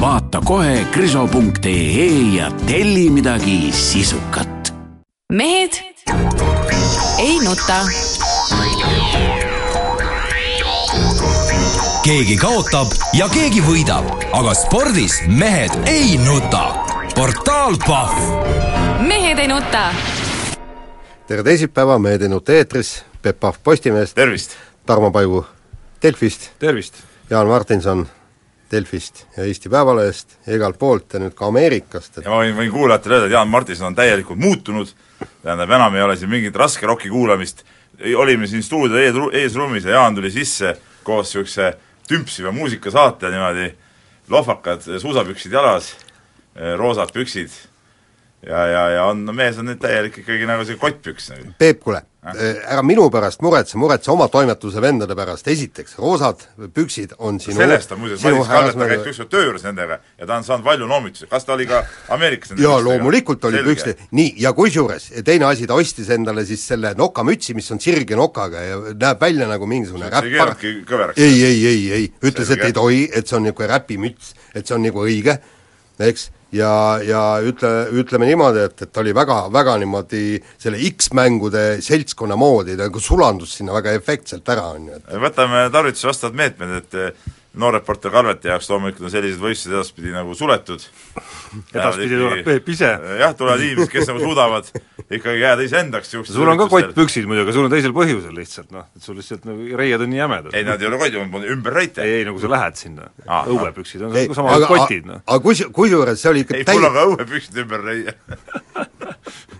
Vaata kohe kriso.ee ja telli midagi sisukat. mehed ei nuta keegi kaotab ja keegi võidab, aga spordis mehed ei nuta. portaal Pahv. mehed ei nuta. tere teisipäeva, Mehed ei nuta eetris, Peep Pahv Postimehest. tervist! Tarmo Paivu Delfist. tervist! Jaan Martinson Delfist ja Eesti Päevalehest ja igalt poolt ja nüüd ka Ameerikast et.... ja ma võin, võin kuulajatele öelda, et Jaan Martinson on täielikult muutunud, tähendab, enam ei ole siin mingit raske roki kuulamist, olime siin stuudio ees, eesruumis ja Jaan tuli sisse koos niisuguse tümpsiva muusikasaate niimoodi, lohvakad suusapüksid jalas, roosad püksid ja, ja, ja on, no mees on nüüd täielik ikkagi nagu see kottpüks nagu. Peep, kuule, ära minu pärast muretse, muretse oma toimetuse vendade pärast, esiteks, roosad püksid on sinu sellest on muuseas Madis Kalvet, ta käis ükskord töö juures nendega ja ta on saanud palju noomitusi, kas ta oli ka Ameerikas jaa, loomulikult oli püksti, nii, ja kusjuures teine asi, ta ostis endale siis selle nokamütsi, mis on sirge nokaga ja näeb välja nagu mingisugune räppar ei, ei, ei, ei, ütles, et ei tohi, et see on niisugune räpimüts, et see on nagu õige, eks, ja, ja ütle, ütleme niimoodi, et, et ta oli väga, väga niimoodi selle X-mängude seltskonna moodi, ta nagu sulandus sinna väga efektselt ära, on ju, et võtame tarvituse vastavad meetmed, et noor reporter Kalveti jaoks loomulikult on sellised võistlused edaspidi nagu suletud. edaspidi tuleb Peep ise. jah, tulevad inimesed, kes nagu suudavad ikkagi jääda iseendaks sul on ka kottpüksid muidugi, aga sul on teisel põhjusel lihtsalt noh, et sul lihtsalt nagu reied on nii jämedad. ei, nad ei ole kotid, on ümberreite. ei, ei, nagu sa lähed sinna, õuepüksid on nagu sama kotid, noh. aga kus, kusjuures see oli ikka ei täi..., mul on ka õuepüksid ümber reie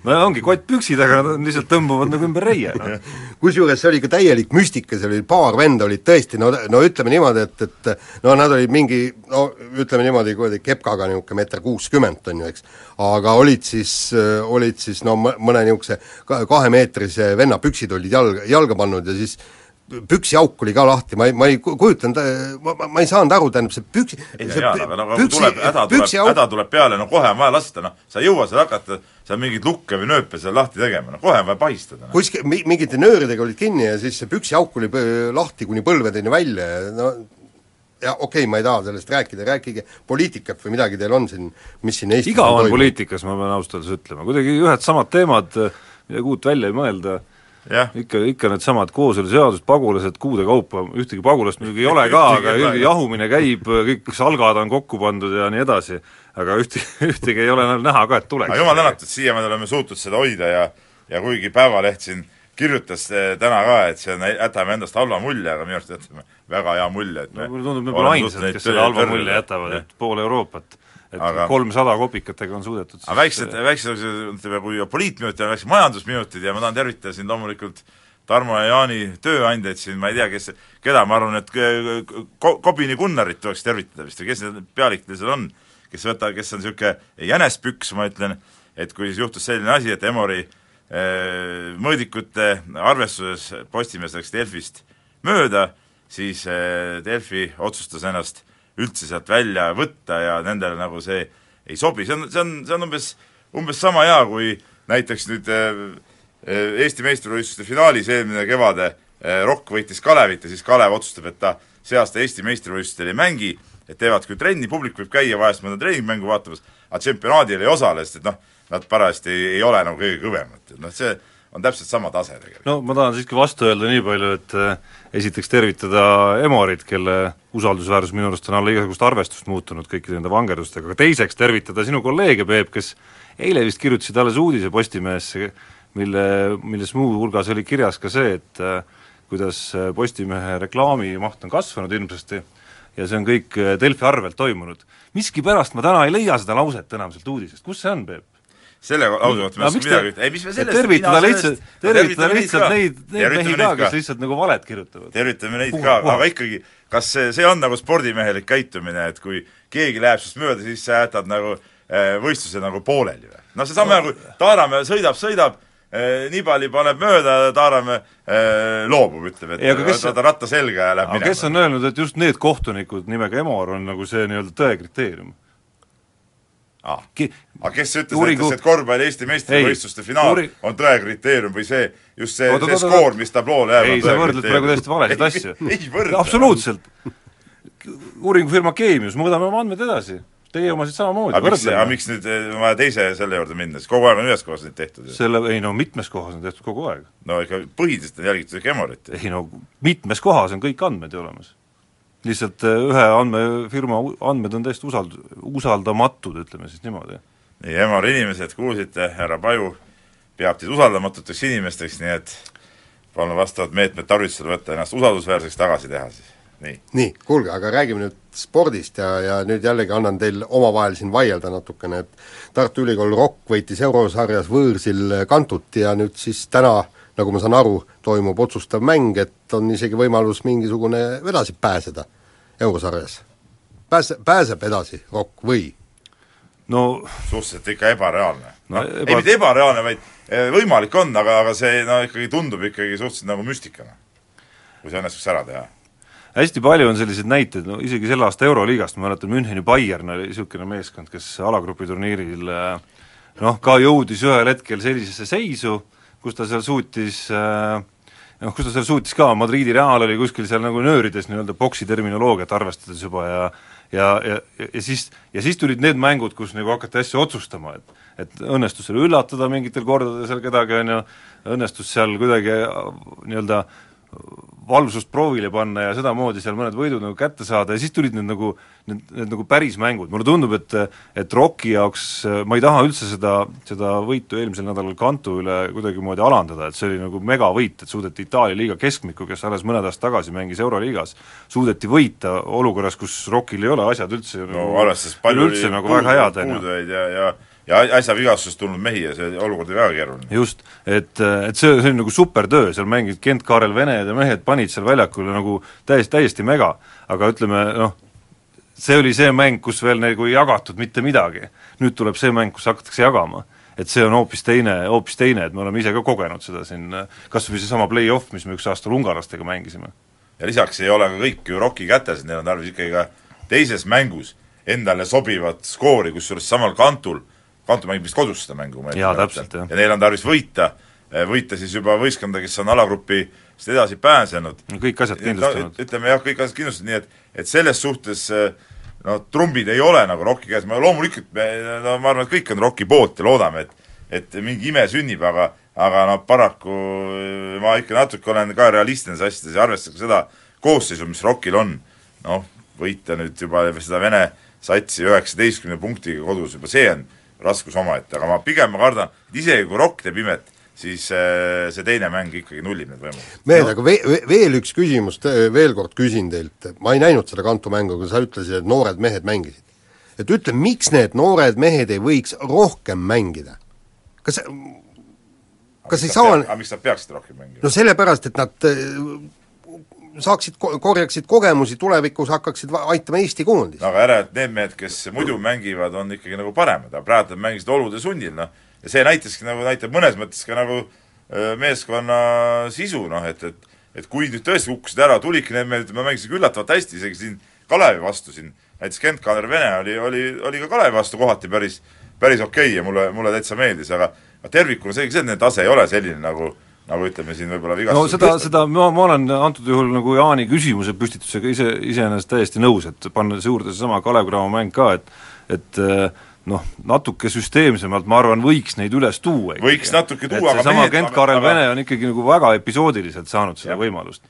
no ongi kottpüksid, aga nad lihtsalt tõmbuvad nagu ümber reie, noh. kusjuures see oli ikka täielik müstika, seal oli paar venda olid tõesti no, no ütleme niimoodi, et, et no nad olid mingi no ütleme niimoodi, kuidagi kepkaga niisugune meeter kuuskümmend on ju, eks, aga olid siis, olid siis no mõne niisuguse kahemeetrise venna püksid olid jalga, jalga pannud ja siis püksiauk oli ka lahti, ma ei, ma ei kujutanud, ma, ma, ma ei saanud aru, tähendab see püks ei no jaa, aga no püksi, tuleb, häda tuleb, häda tuleb peale, no kohe on vaja lasta, noh, sa ei jõua seal hakata seal mingeid lukke või nööpe seal lahti tegema, no kohe on vaja pahistada no.. kuskil mi-, mingite nööridega olid kinni ja siis see püksiauk oli lahti kuni põlvedeni välja ja no ja okei okay,, ma ei taha sellest rääkida, rääkige poliitikat või midagi teil on siin, mis siin Eestis igav on poliitikas, ma pean ausalt öeldes ütlema, kuidagi ühed samad teemad, midagi uut välja ei mõelda ikka, ikka needsamad kooseluseadused, pagulased kuude kaupa, ühtegi pagulast muidugi ei ole ka, aga jahumine käib, kõik salgad on kokku pandud ja nii edasi, aga ühtegi, ühtegi ei ole näha ka, et tuleks. jumal tänatud, siiamaani oleme suutnud seda hoida ja ja kuigi Päevaleht siin kirjutas eh, täna ka, et see on, jätame endast halva mulje, aga minu arust jätame väga hea mulje, et me no, mulle tundub, me pole ainsad, kes selle halva mulje jätavad, et pool Euroopat et aga kolmsada kopikatega on suudetud aga väiksed, väiksed, ütleme, kui poliitminutid ja väiksed majandusminutid ja ma tahan tervitada siin loomulikult Tarmo ja Jaani tööandjaid siin, ma ei tea, kes, keda, ma arvan, et ko-, Kobini Gunnarit tuleks tervitada vist või kes need pealikud seal on, kes võta-, kes on niisugune jänespüks, ma ütlen, et kui siis juhtus selline asi, et Emori eh, mõõdikute arvestuses Postimees läks Delfist mööda, siis eh, Delfi otsustas ennast üldse sealt välja võtta ja nendele nagu see ei sobi, see on, see on, see on umbes, umbes sama hea, kui näiteks nüüd äh, Eesti meistrivõistluste finaalis eelmine kevade äh, Rokk võitis Kalevit ja siis Kalev otsustab, et ta see aasta Eesti meistrivõistlustel ei mängi, et teevad küll trenni, publik võib käia vahest mõnda treeningmängu vaatamas, aga tšempionaadil ei osale, sest et noh, nad parajasti ei, ei ole nagu kõige kõvemad, et noh, see on täpselt sama tase tegelikult. no ma tahan siiski vastu öelda nii palju, et äh, esiteks tervitada Emorit, kelle usaldusväärsus minu arust on alla igasugust arvestust muutunud kõikide nende vangerdustega, aga teiseks tervitada sinu kolleege, Peep, kes eile vist kirjutasid alles uudise Postimehesse, mille, milles muuhulgas oli kirjas ka see, et äh, kuidas Postimehe reklaamimaht on kasvanud hirmsasti ja see on kõik Delfi arvelt toimunud. miskipärast ma täna ei leia seda lauset enam sealt uudisest, kus see on, Peep? Selle lause kohta ma ei midagi ütelda, ei mis me sellest tervitada lihtsalt, tervitada lihtsalt neid, neid mehi ka, kes lihtsalt nagu valet kirjutavad. tervitame neid ka, aga ikkagi, kas see, see on nagu spordimehelik käitumine, et kui keegi läheb sinust mööda, siis sa jätad nagu eh, võistlused nagu pooleli või? noh, seesama no. nagu Taaramäe sõidab, sõidab, Nibali paneb mööda, Taaramäe loobub, ütleb, et ta ratta selga ja läheb minema. kes on öelnud, et just need kohtunikud nimega Emor on nagu see nii-öelda tõe kriteerium? Ah.. aga kes ütles uuringu... näiteks, et korvpalli Eesti meistrivõistluste finaal uuri... on tõe kriteerium või see, just see, see skoor, mis tabloole jääb, ei, sa võrdled praegu täiesti valesid asju. absoluutselt. uuringufirma Keemius, mõõdame oma andmed edasi. Teie omasid samamoodi, võrdleme. aga miks nüüd eh, on vaja teise selle juurde minna, siis kogu aeg on ühes kohas neid tehtud selle, ei no mitmes kohas on tehtud kogu aeg. no ikka põhiliselt on jälgitud ikka Emorit. ei no mitmes kohas on kõik andmed ju olemas lihtsalt äh, ühe andmefirma andmed on täiesti usald-, usaldamatud, ütleme siis niimoodi. nii, Emor inimesed, kuulsite, härra Paju peab teid usaldamatuteks inimesteks, nii et palun vastavad meetmed tarvitusele võtta, ennast usaldusväärseks tagasi teha siis, nii. nii, kuulge, aga räägime nüüd spordist ja, ja nüüd jällegi annan teil omavahel siin vaielda natukene, et Tartu Ülikool Rock võitis eurosarjas võõrsil Kantut ja nüüd siis täna nagu ma saan aru, toimub otsustav mäng, et on isegi võimalus mingisugune edasi pääseda eurosarjas. Pääse, pääseb edasi Rock või? no suhteliselt ikka ebareaalne no,. Eba... ei mitte ebareaalne, vaid eh, võimalik on, aga, aga see no ikkagi tundub ikkagi suhteliselt nagu müstikana, kui see õnnestuks ära teha hästi palju on selliseid näiteid, no isegi selle aasta Euroliigast, ma mäletan, Müncheni Bayern oli niisugune meeskond, kes alagrupi turniiril eh, noh, ka jõudis ühel hetkel sellisesse seisu, kus ta seal suutis äh, noh, kus ta seal suutis ka, Madridi Real oli kuskil seal nagu nöörides nii-öelda boksi terminoloogiat arvestades juba ja ja, ja, ja siis, ja siis tulid need mängud, kus nagu hakati asju otsustama, et et õnnestus seal üllatada mingitel kordadel seal kedagi, on ju, õnnestus seal kuidagi nii-öelda valvsust proovile panna ja sedamoodi seal mõned võidud nagu kätte saada ja siis tulid need nagu, need, need nagu päris mängud, mulle tundub, et et Rocki jaoks, ma ei taha üldse seda, seda võitu eelmisel nädalal Kantu üle kuidagimoodi alandada, et see oli nagu megavõit, et suudeti Itaalia liiga keskmikku, kes alles mõned aastad tagasi mängis Euroliigas, suudeti võita olukorras, kus Rockil ei ole asjad üldse no nagu, arvestades palju oli nagu väga head, puudujaid ja, ja ja äsja vigastusest tulnud mehi ja see olukord oli väga keeruline. just, et, et see, see oli nagu supertöö, seal mängisid Kent-Kaarel Vened ja mehed panid seal väljakul nagu täiesti, täiesti mega, aga ütleme noh, see oli see mäng, kus veel nagu ei jagatud mitte midagi. nüüd tuleb see mäng, kus hakatakse jagama. et see on hoopis teine, hoopis teine, et me oleme ise ka kogenud seda siin, kas või seesama play-off, mis me üks aasta ungarlastega mängisime. ja lisaks ei ole ka kõik ju ROK-i kätes, neil on tarvis ikkagi ka teises mängus endale sobivat skoori, kusjuures samal kantul Kanto mängib vist kodus seda mängu, ma jah. ja neil on tarvis võita, eh, võita siis juba võistkonda, kes on alagrupist edasi pääsenud. kõik asjad kindlustanud ütleme jah, kõik asjad kindlustatud, nii et et selles suhtes eh, no trumbid ei ole nagu ROK-i käes, ma loomulikult me, no ma arvan, et kõik on ROK-i poolt ja loodame, et et mingi ime sünnib, aga aga noh, paraku eh, ma ikka natuke olen ka realist nendes asjades ja arvestades seda koosseisu, mis ROK-il on, noh, võita nüüd juba seda Vene satsi üheksateistkümne punktiga kodus, juba see on raskus omaette, aga ma pigem ma kardan, et isegi kui Rock teeb imet, siis äh, see teine mäng ikkagi nullib need võimalused. mehed, aga ve-, veel üks küsimus, veel kord küsin teilt, ma ei näinud seda Kanto mängu, aga sa ütlesid, et noored mehed mängisid. et ütle, miks need noored mehed ei võiks rohkem mängida? kas kas ei saa aga miks nad peaksid rohkem mängima? no sellepärast, et nad saaksid, korjaksid kogemusi, tulevikus hakkaksid aitama Eesti koondist. aga ära, et need mehed, kes muidu mängivad, on ikkagi nagu paremad, aga praegu nad mängisid olude sunnil, noh, ja see näitaski nagu, näitab mõnes mõttes ka nagu meeskonna sisu, noh et, et et kui nüüd tõesti kukkusid ära, tulidki need mehed, ma mängisin üllatavalt hästi, isegi siin Kalevi vastu siin, näiteks Kent-Kaner Vene oli, oli, oli ka Kalevi vastu kohati päris, päris okei okay ja mulle, mulle täitsa meeldis, aga tervikuna selge see, et nende tase ei ole selline, nagu nagu ütleme siin võib-olla vigastus no seda, seda ma, ma olen antud juhul nagu Jaani küsimuse püstitusega ise, iseenesest täiesti nõus, et pannes juurde seesama Kalev Cramo mäng ka, et et eh, noh, natuke süsteemsemalt ma arvan, võiks neid üles tuua võiks natuke tuua, aga seesama Kent-Karel aga... Vene on ikkagi nagu väga episoodiliselt saanud seda ja. võimalust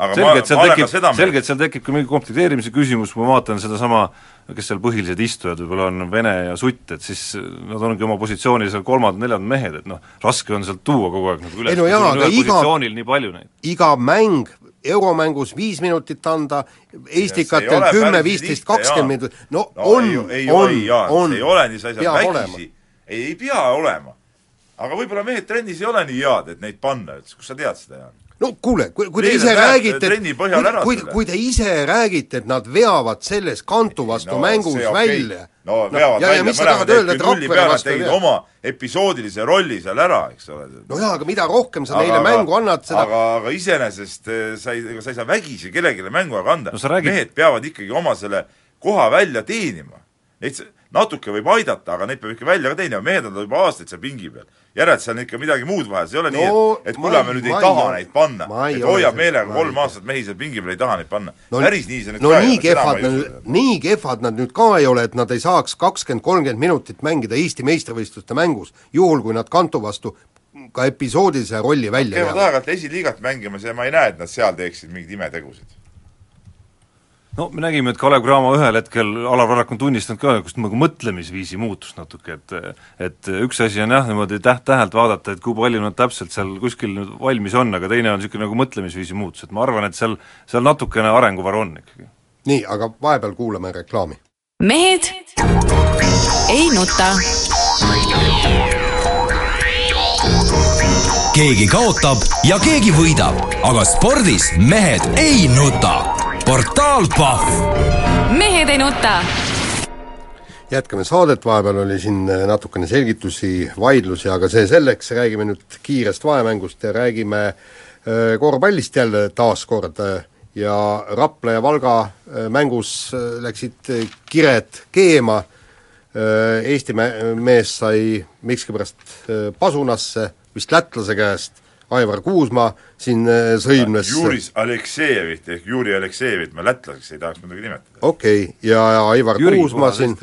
aga selge, et seal tekib, selge, et seal tekib ka mingi komplekteerimise küsimus, kui ma vaatan sedasama, kes seal põhilised istujad võib-olla on Vene ja Sutt, et siis nad ongi oma positsioonil seal kolmandad-neljandad mehed, et noh, raske on sealt tuua kogu aeg nagu üles, no jaa, aga iga, nii palju neid. iga mäng euromängus viis minutit anda, Eestikatel kümme, viisteist, kakskümmend minutit, no on, on, on, ei ole nii, sa ei saa vägisi, ei, ei pea olema. Aga võib-olla mehed trennis ei ole nii head, et neid panna üldse, kust sa tead seda, Jaan? no kuule, kui, kui te ise räägite, kui, kui, kui te ise räägite, et nad veavad selles kantu vastu no, mängus okay. välja no veavad välja mõlemad ehk rulli peale, tegid oma episoodilise rolli seal ära, eks ole. no jaa, aga mida rohkem sa aga, neile mängu annad, seda aga, aga iseenesest eh, sa ei, ega sa ei saa vägisi kellelegi mängu aga anda no,. Räägid... mehed peavad ikkagi oma selle koha välja teenima. Neid natuke võib aidata, aga neid peab ikka välja ka teenima, mehed on juba aastaid seal pingi peal. järelikult seal on ikka midagi muud vaja, see ei ole no, nii, et, et kuule, me nüüd ei taha ei, neid panna. et hoiab meelega kolm aastat mehi seal pingi peal, ei taha neid panna no,. päris nii see nüüd no nii kehvad nad, nii kehvad nad nüüd ka ei ole, et nad ei saaks kakskümmend, kolmkümmend minutit mängida Eesti meistrivõistluste mängus, juhul kui nad Kantu vastu ka episoodilise rolli välja käivad aeg-ajalt esiliigat mängimas ja ma ei näe, et nad seal teeksid mingeid imetegusid no me nägime, et Kalev Cramo ühel hetkel, Alar Varrak on tunnistanud ka, kus nagu mõtlemisviisi muutus natuke, et et üks asi on jah, niimoodi täht-tähelt vaadata, et kui palju nad täpselt seal kuskil nüüd valmis on, aga teine on niisugune nagu mõtlemisviisi muutus, et ma arvan, et seal, seal natukene arenguvaru on ikkagi. nii, aga vahepeal kuulame reklaami. mehed ei nuta. keegi kaotab ja keegi võidab, aga spordis mehed ei nuta portaal Pahv. mehed ei nuta. jätkame saadet, vahepeal oli siin natukene selgitusi, vaidlusi, aga see selleks, räägime nüüd kiirest vahemängust ja räägime äh, korvpallist jälle taas kord ja Rapla ja Valga äh, mängus äh, läksid kired keema, Eesti mees sai miskipärast pasunasse, vist lätlase käest Aivar Kuusma siin äh, sõimles Juris Aleksejevit ehk Juri Aleksejevit ma lätlaseks ei tahaks muidugi nimetada. okei okay., ja Aivar Jüri, Kuusma siin,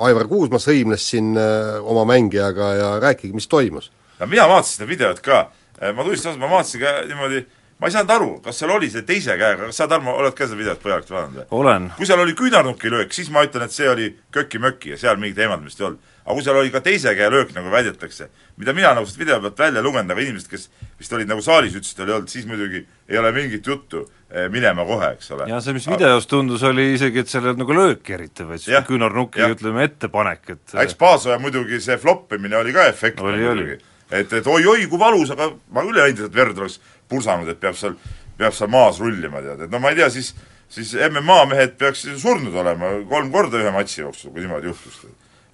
Aivar Kuusma sõimles siin äh, oma mängijaga ja rääkige, mis toimus. no mina vaatasin seda videot ka, äh, ma tunnistan ma vaatasin ka niimoodi, ma ei saanud aru, kas seal oli see teise käega, kas sa, Tarmo, oled ka seda videot põhjalikult vaadanud või? olen. kui seal oli küünarnuki löök, siis ma ütlen, et see oli köki-möki ja seal mingit eemaldamist ei olnud aga kui seal oli ka teise käe löök, nagu väidetakse, mida mina nagu sellest video pealt välja lugenud, aga inimesed, kes vist olid nagu saalis, ütlesid, oli olnud, siis muidugi ei ole mingit juttu eh, minema kohe, eks ole. ja see, mis videos tundus, oli isegi, et seal ei olnud nagu lööki eriti, vaid see küünarnuki, ütleme, ettepanek, et eks Paasoja muidugi see floppimine oli ka efektne muidugi. et, et oi-oi, kui valus, aga ma küll ei leidnud, et verd oleks pursanud, et peab seal, peab seal maas rullima, tead, et no ma ei tea, siis siis MMA mehed peaks surnud olema kolm korda ühe matši jooksul, kui niimoodi juhtus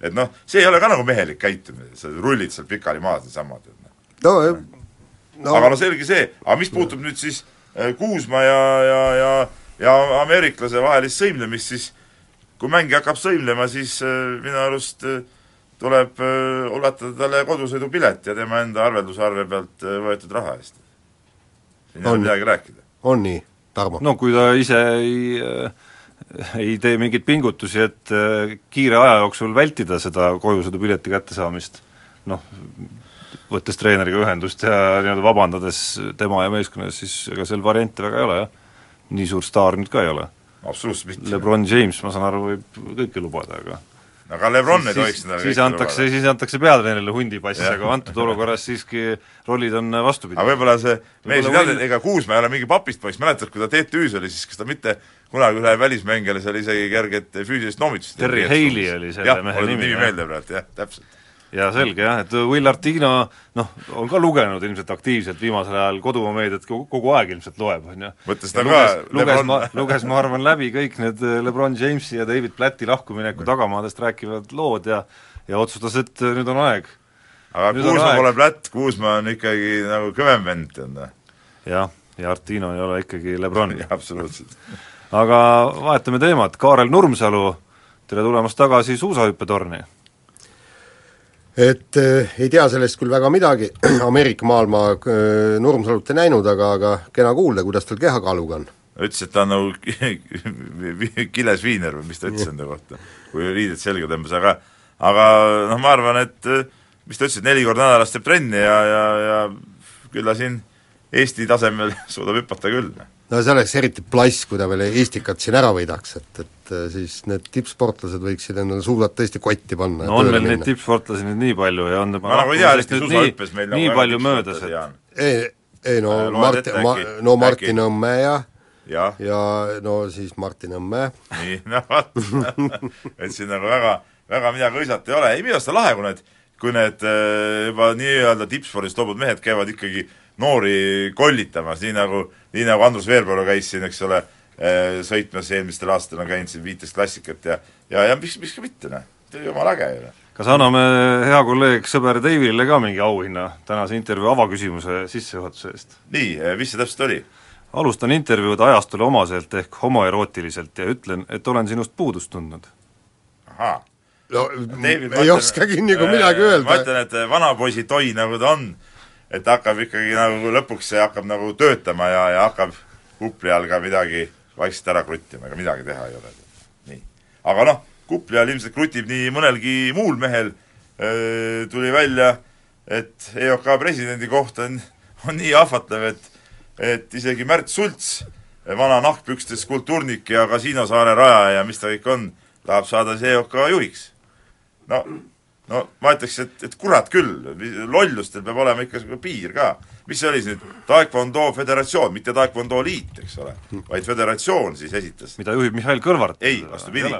et noh, see ei ole ka nagu mehelik käitumine, sa rullid seal pikali maas niisama, tead noh. no, no aga no selge see, aga mis puutub nüüd siis äh, Kuusma ja, ja, ja ja ameeriklase vahelist sõimlemist, siis kui mängija hakkab sõimlema, siis äh, minu arust äh, tuleb äh, ulatada talle kodusõidupilet ja tema enda arveldusarve pealt võetud raha eest. siin ei ole midagi rääkida. on nii, Tarmo? no kui ta ise ei äh ei tee mingeid pingutusi, et äh, kiire aja jooksul vältida seda kojusõidupileti kättesaamist, noh, võttes treeneriga ühendust ja nii-öelda vabandades tema ja meeskonna ees, siis ega seal variante väga ei ole, jah. nii suur staar nüüd ka ei ole. absoluutselt mitte. Lebron James, ma saan aru, võib kõike lubada, aga aga Lebron ei tohiks seda siis antakse, siis antakse peatreenerile hundipass, aga antud olukorras siiski rollid on vastupidi. aga võib-olla see mees ei teadnud, ega Kuusmäe ei ole mingi papist poiss, mäletad, kui ta TTÜ-s oli, siis kas ta mitte kunagi ühe välismängijale seal isegi kerget füüsilist noomitust Terry Haley oli selle mehe nimi. nimi meelde praegu, jah, täpselt jaa, selge jah, et Will Artino noh, on ka lugenud ilmselt aktiivselt viimasel ajal kodumaa meediat, kogu aeg ilmselt loeb, on ju. võttes ta ka luges ma, luges ma arvan läbi kõik need äh, Lebron Jamesi ja David Platti lahkumineku tagamaadest rääkivad lood ja ja otsustas, et äh, nüüd on aeg. aga nüüd Kuusma pole Platt, Kuusma on ikkagi nagu kõvem vend, tead noh. jah, ja Artino ei ole ikkagi Lebron absoluutselt. Aga vahetame teemat, Kaarel Nurmsalu, tere tulemast tagasi suusahüppetorni. Et äh, ei tea sellest küll väga midagi, Ameerika maailma äh, Nurmsalut ei näinud, aga, aga kena kuulda, kuidas tal kehakaaluga on? ütles, et ta on nagu kiles viiner või mis ta ütles enda kohta, kui riided selga tõmbas, aga aga noh, ma arvan, et mis ta ütles, et neli korda nädalas teeb trenni ja, ja, ja küll ta siin Eesti tasemel suudab hüpata küll no see oleks eriti plass, kui ta veel Eestikat siin ära võidaks, et, et äh, siis need tippsportlased võiksid endale suudad tõesti kotti panna no on meil neid tippsportlasi nüüd nii palju ja on ma nagu ei tea, hästi susahüppes meil nii nagu palju möödas, et ei, ei no äh, Martin, ma, no Martin Õmme ja ja, ja no siis Martin Õmme. nii, no vot. Et siin nagu väga, väga midagi hõisata ei ole, ei minu arust on lahe, kui need, kui need äh, juba nii-öelda tippspordist loobud mehed käivad ikkagi noori kollitamas, nii nagu nii nagu Andrus Veerpalu käis siin, eks ole, äh, sõitmas, eelmistel aastatel on käinud siin viites klassikat ja ja, ja miks, miks ka mitte, noh, jumala äge ju, noh kas anname hea kolleeg sõber Davidile ka mingi auhinna tänase intervjuu avaküsimuse sissejuhatuse eest? nii, mis see täpselt oli? alustan intervjuud ajastule omaselt ehk homoerootiliselt ja ütlen, et olen sinust puudust tundnud. ahaa. no David, ei oskagi nagu midagi öelda. ma ütlen, et vanapoisi toi, nagu ta on, et hakkab ikkagi nagu lõpuks see hakkab nagu töötama ja, ja hakkab kupli all ka midagi vaikselt ära kruttima, ega midagi teha ei ole. nii. aga noh, kupli all ilmselt krutib nii mõnelgi muul mehel, tuli välja, et EOK presidendi koht on, on nii ahvatlev, et et isegi Märt Sults, vana nahkpükstes kultuurnik ja kasiinosaare rajaja ja mis ta kõik on, tahab saada siis EOK juhiks. no, no ma ütleks, et, et kurat küll, lollustel peab olema ikka piir ka mis see oli siis nüüd, Taekwondo Föderatsioon, mitte Taekwondo Liit, eks ole, vaid föderatsioon siis esitas. mida juhib Mihhail Kõlvart? ei, vastupidi.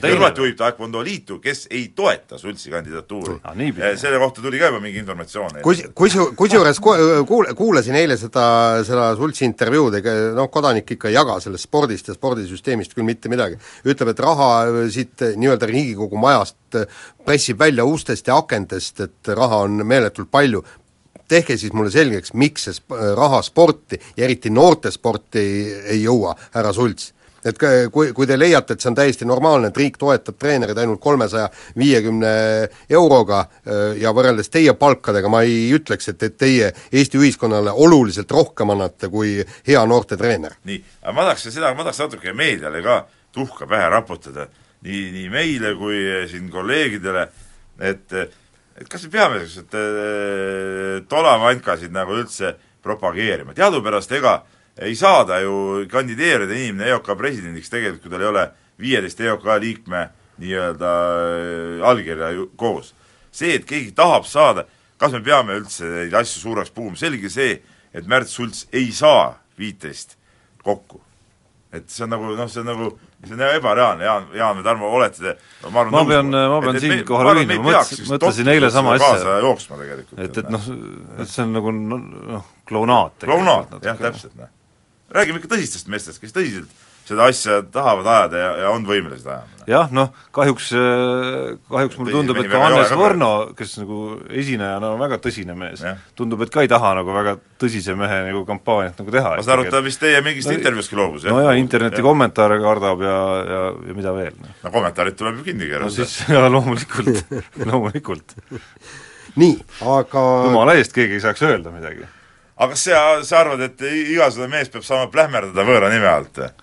Kõlvart juhib Taekwondo Liitu, kes ei toeta Sultsi kandidatuuri ah,. selle kohta tuli ka juba mingi informatsioon. kus, kus, kusjuures kuul-, kuulasin eile seda, seda Sultsi intervjuud, ega noh, kodanik ikka ei jaga sellest spordist ja spordisüsteemist küll mitte midagi. ütleb, et raha siit nii-öelda Riigikogu majast pressib välja ustest ja akendest, et raha on meeletult palju, tehke siis mulle selgeks, miks see raha sporti ja eriti noortesporti ei, jõua, härra Sults et kui, kui te leiate, et see on täiesti normaalne, et riik toetab treenereid ainult kolmesaja viiekümne euroga ja võrreldes teie palkadega ma ei ütleks, et, et teie Eesti ühiskonnale oluliselt rohkem annate kui hea noortetreener. nii, aga ma tahaks seda, ma tahaks natuke meediale ka tuhka pähe raputada, nii, nii meile kui siin kolleegidele, et et kas me peame niisugused äh, tolavankasid nagu üldse propageerima, teadupärast ega ei saa ta ju kandideerida inimene EOK presidendiks tegelikult, kui tal ei ole viieteist EOK liikme nii-öelda äh, allkirja koos. see, et keegi tahab saada, kas me peame üldse neid asju suureks puhuma, selge see, et Märt Sults ei saa viiteist kokku. et see on nagu noh, see on nagu see on ebareaalne, Jaan, Jaan või Tarmo, olete te ma arvan, ma pean, ma pean siinkohal ühinema, mõtlesin, mõtlesin eile sama asja. et, et noh, et see on nagu noh, klounaad. klounaad, jah, täpselt, noh. räägime ikka tõsistest meestest, kes tõsiselt seda asja tahavad ajada ja, ja on võimelised ajama. jah, noh, kahjuks, äh, kahjuks mulle tundub, et ka Hannes Võrno, kes nagu esinejana on väga tõsine mees, tundub, et ka ei taha nagu väga tõsise mehe nagu kampaaniat nagu teha. ma saan aru, et ta vist teie mingist no, intervjuustki loobus, jah? no jaa, interneti ja. kommentaare kardab ja, ja, ja mida veel. Noh. no kommentaarid tuleb ju kinni keerata. no siis, jaa, loomulikult loomulikult nii, aga jumala eest keegi ei saaks öelda midagi. aga kas sa, sa arvad, et igasugune mees peab saama plähmerdada võõra nime alt või?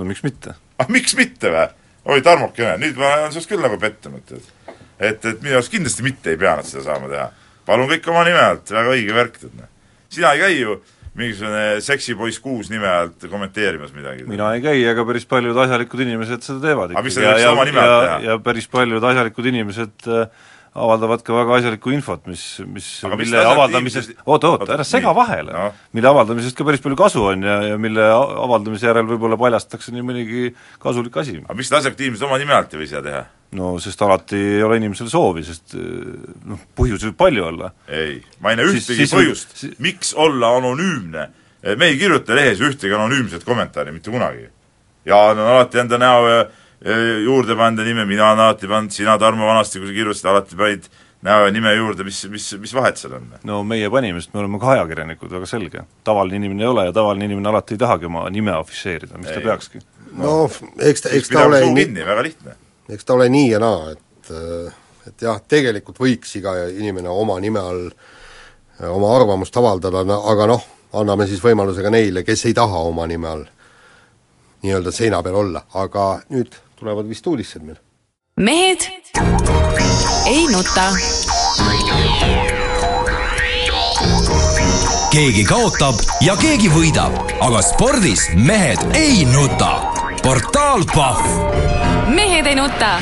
No miks mitte? ah miks mitte või? oi, Tarmokene, nüüd ma olen sinust küll nagu pettunud, et et, et minu arust kindlasti mitte ei pea nad seda saama teha. palun kõik oma nime alt, väga õige värk, tead noh. sina ei käi ju mingisugune seksipoiss kuus nime alt kommenteerimas midagi. mina ei käi, aga päris paljud asjalikud inimesed seda teevad. aga mis sa võiks oma nime alt teha? ja päris paljud asjalikud inimesed äh, avaldavad ka väga asjalikku infot, mis, mis, mille avaldamisest, oota, oota, ära sega vahele no., mille avaldamisest ka päris palju kasu on ja, ja mille avaldamise järel võib-olla paljastatakse nii mõnigi kasulik asi. aga need asjalikud inimesed oma nime alt ei või seda teha? no sest alati ei ole inimesel soovi, sest noh, põhjusi võib palju olla. ei, ma ei näe ühtegi siis, põhjust siis..., miks olla anonüümne. me ei kirjuta lehes ühtegi anonüümset kommentaari mitte kunagi. Jaan on alati enda näo ja juurde pannud ja nime mina olen alati pannud, sina, Tarmo, vanasti, kui sa kirjutasid, alati panid näo ja nime juurde, mis, mis, mis vahet seal on? no meie panime, sest me oleme ka ajakirjanikud, väga selge. tavaline inimene ei ole ja tavaline inimene alati ei tahagi oma nime afišeerida, miks ta peakski? no eks ta, eks ta ole nii kinni, väga lihtne. eks ta ole nii ja naa, et et jah, tegelikult võiks iga inimene oma nime all oma arvamust avaldada, aga noh, anname siis võimaluse ka neile, kes ei taha oma nime all nii-öelda seina peal olla, aga nüüd tulevad vist uudised meil. mehed ei nuta. keegi kaotab ja keegi võidab, aga spordis mehed ei nuta. portaal Pahv. mehed ei nuta.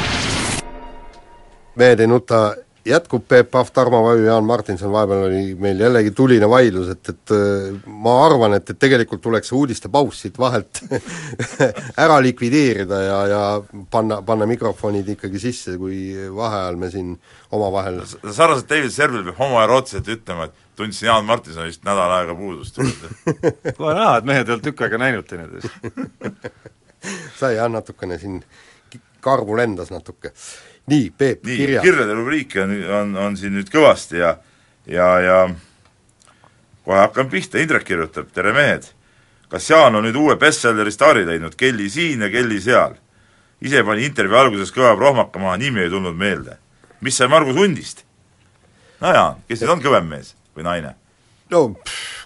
mehed ei nuta jätkub Peep Pahv, Tarmo Vaju, Jaan Martinson, vahepeal oli meil jällegi tuline vaidlus, et, et äh, ma arvan, et, et tegelikult tuleks see uudistepaus siit vahelt ära likvideerida ja, ja panna, panna mikrofonid ikkagi sisse, kui vaheajal me siin omavahel sarnaselt David Servil peab homoerootsiliselt ütlema, et tundsin Jaan Martinsonist nädal aega puudust. Kohe näha, et mehed ei olnud tükk aega näinud teineteist. Sai jah, natukene siin karvu lendas natuke nii, Peep, kirjad. kirjade rubriiki on, on, on siin nüüd kõvasti ja ja, ja kohe hakkan pihta, Indrek kirjutab, tere mehed! kas Jaan on nüüd uue bestselleri staari leidnud, Kelly siin ja Kelly seal? ise pani intervjuu alguses kõva prohmaka maha, nimi ei tulnud meelde. mis sai Margus Hundist? no Jaan, kes nüüd on kõvem mees või naine? no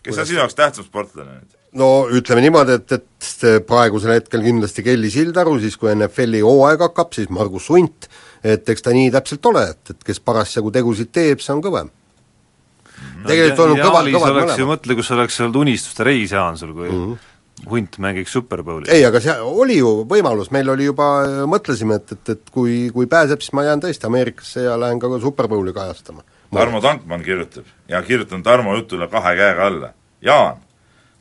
kes on sinu jaoks tähtsam sportlane nüüd? No ütleme niimoodi, et, et praegusel hetkel kindlasti Kelly Sildaru, siis kui NFL-i hooaeg hakkab, siis Margus Hunt, et eks ta nii täpselt ole, et, et kes parasjagu tegusid teeb, see on kõvem no,. tegelikult on kõva, kõvad mõlemad. mõtle, kus oleks olnud unistuste reis, Jaan, sul, kui mm -hmm hunt mängiks Super Bowli. ei, aga see oli ju võimalus, meil oli juba, mõtlesime, et, et, et kui, kui pääseb, siis ma jään tõesti Ameerikasse ja lähen ka Super Bowli kajastama. Tarmo Tankmann kirjutab ja kirjutan Tarmo jutule kahe käega alla. Jaan,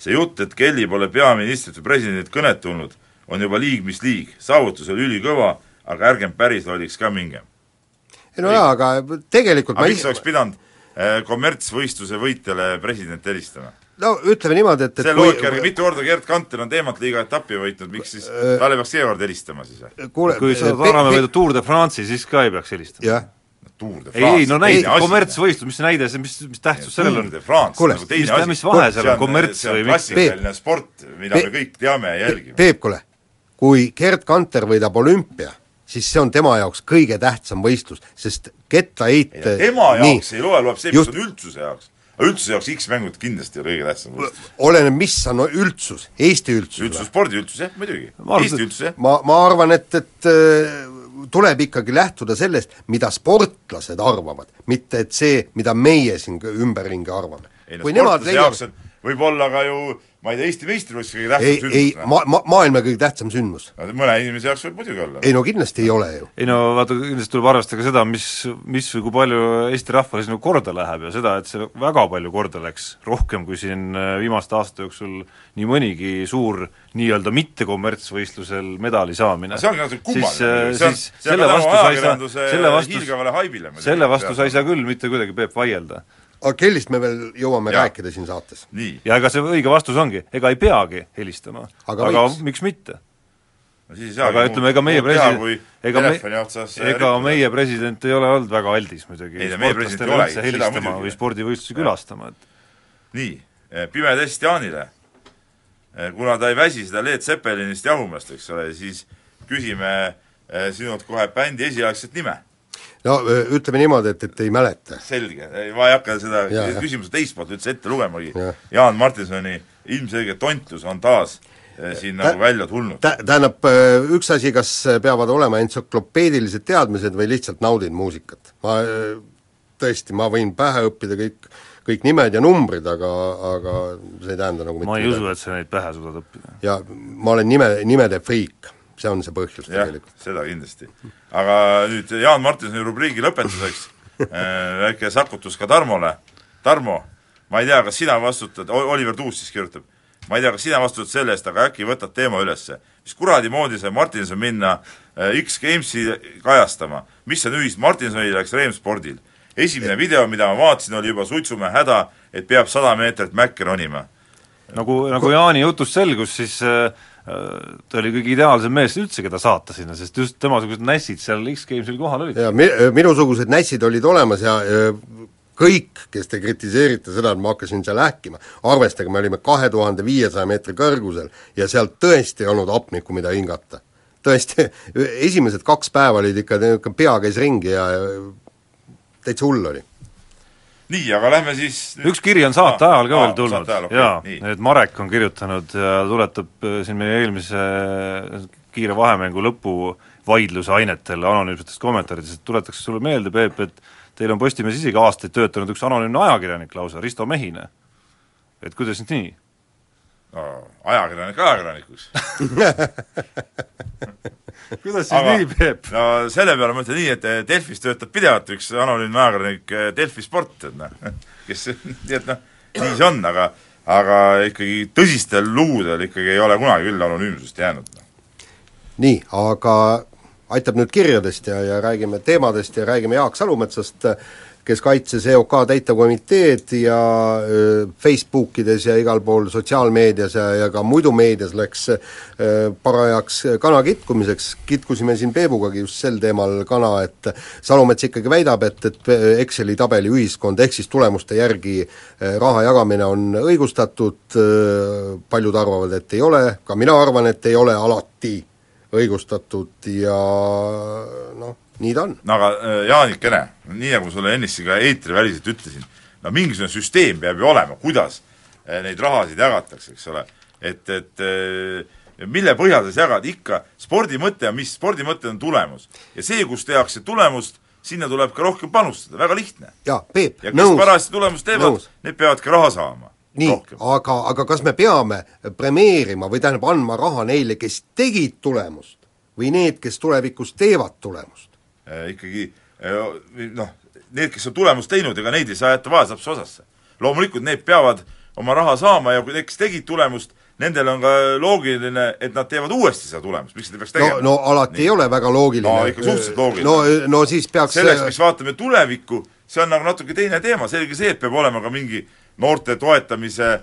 see jutt, et Kelly pole peaministrit või presidendit kõnet tulnud, on juba liig mis liig, saavutus oli ülikõva aga ärgem päris lolliks ka mingem. ei no jaa, aga tegelikult aga miks oleks pidanud äh, kommertsvõistluse võitjale president helistama? no ütleme niimoodi, et, et selle loogika järgi mitu korda Gerd Kanter on teemat liiga etappi võitnud, miks siis äh, talle peaks seekord helistama siis või? kui sa Taaramäe võidad Tour de France'i, siis ka ei peaks helistama. jah ei, ei no näide, kommertsvõistlus, mis näide see, mis, mis tähtsus sellel on? kuule, nagu mis, mis vahe seal on, kommerts või mis? klassikaline sport, mida Peep, me kõik teame ja jälgime. Peep, kuule, kui Gerd Kanter võidab olümpia, siis see on tema jaoks kõige tähtsam võistlus, sest kettaheite tema jaoks nii, ei loe, loeb see, mis just, on üldsuse jaoks. üldsuse jaoks X-mängud kindlasti ei ole kõige tähtsam võistlus. oleneb, mis on üldsus, Eesti üldsus. üldsus, spordiüldsus jah, muidugi. Eesti üldsus jah. ma, ma arvan, et, et äh, tuleb ikkagi lähtuda sellest, mida sportlased arvavad, mitte et see, mida meie siin ümberringi arvame. sportlase jaoks on, võib olla ka ju ma ei tea, Eesti meistrivõistlus kõige tähtsam sündmus? ei, ei, ma-, ma-, maailma kõige tähtsam sündmus. mõne inimese jaoks võib muidugi olla. ei no kindlasti ei ole ju. ei no vaata, kindlasti tuleb arvestada ka seda, mis, mis või kui palju Eesti rahvale sinna korda läheb ja seda, et see väga palju korda läks, rohkem kui siin äh, viimaste aastate jooksul nii mõnigi suur nii-öelda mittekommertsvõistlusel medali saamine. see ongi natuke kummaline, see on, see on tänu ajakirjanduse hiilgavale haibile. selle vastu sa ei saa küll mitte kuidagi, Peep, vaielda aga kellist me veel jõuame ja. rääkida siin saates? ja ega see õige vastus ongi, ega ei peagi helistama, aga, aga miks? mitte? No siis aga ütleme, ega meie president, ega me, ega meie president ei ole olnud väga aldis muidugi sportlastele üldse helistama või spordivõistlusi külastama, et nii, eh, pime test Jaanile. Eh, kuna ta ei väsi seda Leet Zeppelinist jahumast, eks ole, siis küsime eh, sinult kohe bändi esialgset nime no ütleme niimoodi, et, et ei mäleta. selge, ma ei hakka seda ja, küsimuse teist poolt üldse ette lugemagi ja., Jaan Martinsoni ilmselge tontlus on taas siin nagu Tä, välja tulnud. Tä-, tähendab, üks asi, kas peavad olema entsüklopeedilised teadmised või lihtsalt naudin muusikat. ma tõesti, ma võin pähe õppida kõik, kõik nimed ja numbrid, aga, aga see ei tähenda nagu ma ei usu, et sa neid pähe suudad õppida. ja ma olen nime, nimede friik see on see põhjus ja, tegelikult. seda kindlasti. aga nüüd Jaan Martinsoni rubriigi lõpetuseks äh, väike sakutus ka Tarmole. Tarmo, ma ei tea, kas sina vastutad, Oliver Tuus siis kirjutab, ma ei tea, kas sina vastutad selle eest, aga äkki võtad teema ülesse. mis kuradi moodi sai Martinson minna äh, X-Gamesi kajastama, mis on ühist Martinsonil ja Extreme-spordil? esimene video, mida ma vaatasin, oli juba suitsumäe häda, et peab sada meetrit mäkke ronima. nagu, nagu Jaani jutust selgus, siis äh, ta oli kõige ideaalsem mees üldse, keda saata sinna, sest just temasugused nässid seal X-Gamesil kohal olid. ja mi-, minusugused nässid olid olemas ja kõik, kes te kritiseerite seda, et ma hakkasin seal ähkima, arvestage, me olime kahe tuhande viiesaja meetri kõrgusel ja seal tõesti ei olnud hapnikku, mida hingata. tõesti, esimesed kaks päeva olid ikka, niisugune pea käis ringi ja täitsa hull oli nii, aga lähme siis üks kiri on saate ajal ka veel tulnud, okay, jaa, et Marek on kirjutanud ja tuletab äh, siin meie eelmise äh, kiire vahemängu lõpu vaidluse ainetel anonüümsetest kommentaaridest, et tuletaks sulle meelde, Peep, et teil on Postimehes isegi aastaid töötanud üks anonüümne ajakirjanik lausa, Risto Mehine. et kuidas nüüd nii? No ajakirjanik ajakirjanikuks kuidas siis Aga, nii, Peep? no selle peale ma ütlen nii, et Delfis töötab pidevalt üks anonüümne ajakirjanik Delfi Sport, et noh, kes, nii et noh, nii see on, aga aga ikkagi tõsistel lugudel ikkagi ei ole kunagi küll anonüümsust jäänud. Noh. nii, aga aitab nüüd kirjadest ja, ja räägime teemadest ja räägime Jaak Salumetsast, kes kaitses EOK täitevkomiteed ja Facebookides ja igal pool sotsiaalmeedias ja, ja ka muidu meedias läks parajaks kana kitkumiseks, kitkusime siin Peebugagi just sel teemal kana, et Salumets ikkagi väidab, et, et Exceli tabeli ühiskond ehk siis tulemuste järgi raha jagamine on õigustatud, paljud arvavad, et ei ole, ka mina arvan, et ei ole alati õigustatud ja noh, nii ta on. no aga äh, Jaanikene, nii nagu sulle ennist ka eetriväliselt ütlesin, no mingisugune süsteem peab ju olema, kuidas äh, neid rahasid jagatakse, eks ole. et, et äh, mille põhjal sa jagad, ikka spordi mõte on mis, spordi mõte on tulemus. ja see, kus tehakse tulemust, sinna tuleb ka rohkem panustada, väga lihtne. jaa, Peep, ja kes parajasti tulemust teevad, need peavad ka raha saama nii, aga, aga kas me peame premeerima või tähendab, andma raha neile, kes tegid tulemust või need, kes tulevikus teevad tulemust? Ikkagi äh, noh, need, kes on tulemust teinud, ega neid ei saa jätta vaeslapse osasse. loomulikult need peavad oma raha saama ja kui need, kes tegid tulemust, nendel on ka loogiline, et nad teevad uuesti seda tulemust, miks nad ei peaks tegema? no, no alati Nii. ei ole väga loogiline. no ikka suhteliselt loogiline. no, no siis peaks selleks, mis vaatame tulevikku, see on nagu natuke teine teema, selge see, et peab olema ka mingi noorte toetamise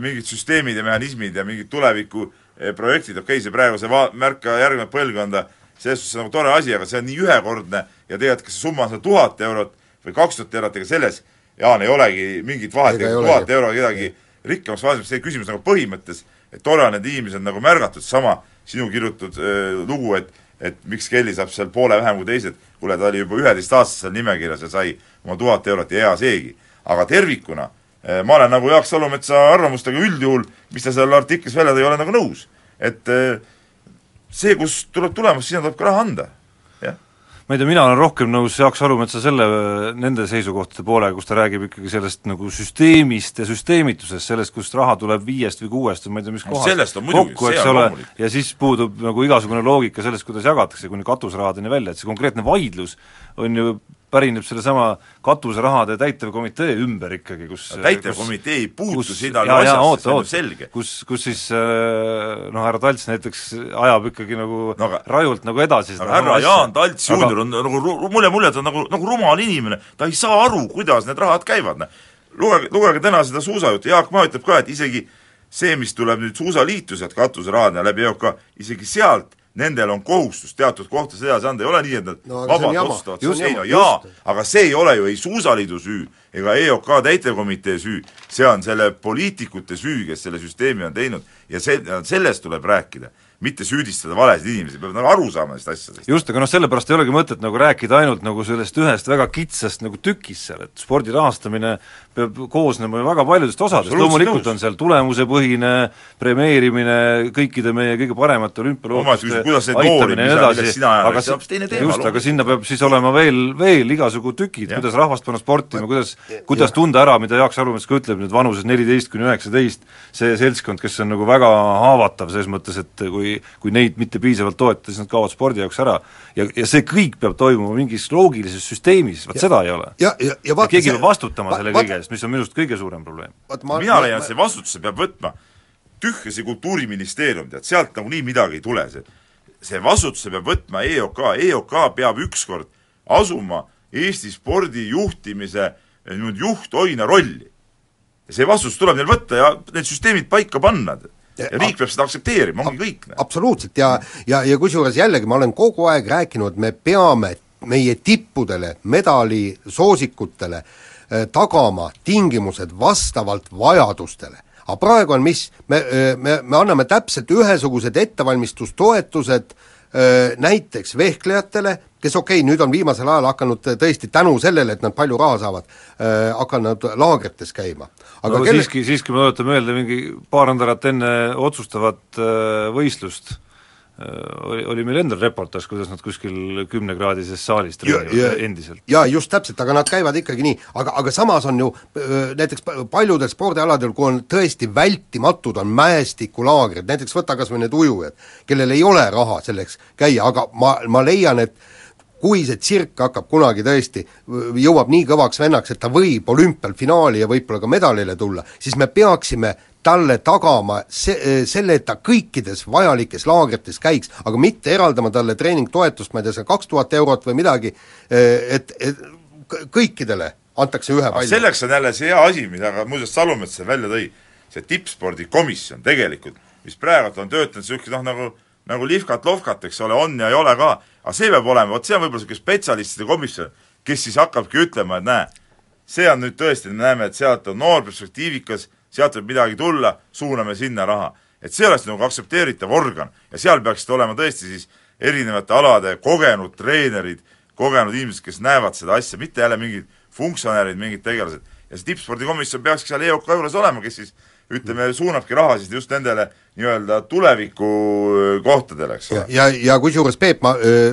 mingid süsteemid ja mehhanismid ja mingid tuleviku eh, projektid, okei okay,, see praegu see va-, märka järgnevat põlvkonda, selles suhtes nagu tore asi, aga see on nii ühekordne ja tegelikult kas see summa on seal tuhat eurot või kaks tuhat eurot, ega selles, Jaan, ei olegi mingit vahet, ega tuhat euro kedagi rikkamaks vaesemaks, see küsimus nagu põhimõttes, et tore on need inimesed nagu märgatud, sama sinu kirjutatud äh, lugu, et et miks Kelly saab seal poole vähem kui teised, kuule, ta oli juba üheteistaastasel nimekirjas ja sai oma tuhat eurot ja hea seegi. aga tervikuna Eh, ma olen nagu Jaak Salumetsa arvamustega üldjuhul, mis ta seal artiklis välja tõi, olen nagu nõus. et eh, see, kus tuleb tulemus, sinna tuleb ka raha anda, ma ei tea, mina olen rohkem nõus Jaak Salumetsa selle, nende seisukohtade poolega, kus ta räägib ikkagi sellest nagu süsteemist ja süsteemitusest, sellest, kust raha tuleb viiest või kuuest või ma ei tea, mis kohast kokku, eks ole, ja siis puudub nagu igasugune loogika sellest, kuidas jagatakse kuni katusrahadeni välja, et see konkreetne vaidlus on ju pärineb sellesama katuserahade täitevkomitee ümber ikkagi, kus täitevkomitee ei puutu sinna asjasse, see on selge. kus, kus siis äh, noh, härra Talts näiteks ajab ikkagi nagu no, aga, rajult nagu edasi aga härra Jaan Talts juunior on nagu mulle mulje, et ta on nagu, nagu rumal inimene, ta ei saa aru, kuidas need rahad käivad, noh. lugege, lugege täna seda suusajuttu, Jaak Maa ütleb ka, et isegi see, mis tuleb nüüd suusaliitu sealt katuserahadena läbi EOK, isegi sealt nendel on kohustus teatud kohtades edasi anda, ei ole nii, et nad no, vabalt otsustavad, ei no jaa, aga see ei ole ju ei Suusaliidu süü ega EOK täitevkomitee süü, see on selle poliitikute süü, kes selle süsteemi on teinud. Ja see, sellest tuleb rääkida. Mitte süüdistada valesid inimesi, peavad nagu aru saama nendest asjadest. just, aga noh, sellepärast ei olegi mõtet nagu rääkida ainult nagu sellest ühest väga kitsast nagu tükist seal, et spordi rahastamine peab koosnema ju väga paljudest osadest, loomulikult on seal tulemusepõhine premeerimine kõikide meie kõige paremate olümpialooduste aitamine ja nii edasi, aga just, aga sinna peab siis olema veel, veel igasugu tükid, kuidas rahvast panna sportima, kuidas, kuidas tunda ära, mida Jaak Salumets ka ütleb, nüüd vanuses neliteist kuni üheksateist, see seltskond, kes on nagu väga haavatav selles mõttes, et kui kui, neid mitte piisavalt toetada, siis nad kaovad spordi jaoks ära. ja, ja see kõik peab toimuma mingis loogilises süsteemis, vot seda ei ole. ja, ja, ja vaata keegi peab vastutama va, selle kõige eest, mis on minu arust kõige suurem probleem. mina leian, et see vastutuse peab võtma tühja see Kultuuriministeerium, tead, sealt nagunii midagi ei tule, see see vastutuse peab võtma EOK, EOK peab ükskord asuma Eesti spordi juhtimise niimoodi juhtoina rolli. see vastutus tuleb neil võtta ja need süsteemid paika panna ja riik peab seda aktsepteerima, ongi kõik. absoluutselt ja, ja, ja kusjuures jällegi ma olen kogu aeg rääkinud, me peame meie tippudele, medaalisoosikutele eh, tagama tingimused vastavalt vajadustele. aga praegu on mis, me, eh, me, me anname täpselt ühesugused ettevalmistustoetused eh, näiteks vehklejatele, kes okei okay,, nüüd on viimasel ajal hakanud tõesti tänu sellele, et nad palju raha saavad äh,, hakanud laagrites käima. aga no, kelle... siiski, siiski me oletame meelde mingi paar nädalat enne otsustavat äh, võistlust oli, oli meil endal reportaaž, kuidas nad kuskil kümnekraadises saalis treenivad endiselt. jaa, just täpselt, aga nad käivad ikkagi nii, aga, aga samas on ju näiteks paljudel spordialadel, kui on tõesti vältimatud, on mäestikulaagrid, näiteks võta kas või need ujujad, kellel ei ole raha selleks käia, aga ma, ma leian, et kui see tsirk hakkab kunagi tõesti, jõuab nii kõvaks vennaks, et ta võib olümpial finaali ja võib-olla ka medalile tulla, siis me peaksime talle tagama see, selle, et ta kõikides vajalikes laagrites käiks, aga mitte eraldama talle treeningtoetust, ma ei tea, see kaks tuhat eurot või midagi, et, et kõikidele antakse ühe palli. selleks on jälle see hea asi, mida ka muuseas Salumets välja tõi, see tippspordikomisjon tegelikult, mis praegu on töötanud niisugune noh, nagu nagu lihkat-lohkat, eks ole, on ja ei ole ka, aga see peab olema, vot see on võib-olla niisugune spetsialistide komisjon, kes siis hakkabki ütlema, et näe, see on nüüd tõesti, me näeme, et sealt on noor perspektiivikas, sealt võib midagi tulla, suuname sinna raha. et see oleks nagu aktsepteeritav organ ja seal peaksid olema tõesti siis erinevate alade kogenud treenerid, kogenud inimesed, kes näevad seda asja, mitte jälle mingid funktsionäärid, mingid tegelased. ja see tippspordikomisjon peakski seal EOK juures olema, kes siis ütleme, suunabki raha siis just nendele nii-öelda tuleviku kohtadele, eks ole. ja, ja, ja kusjuures Peep, ma öö,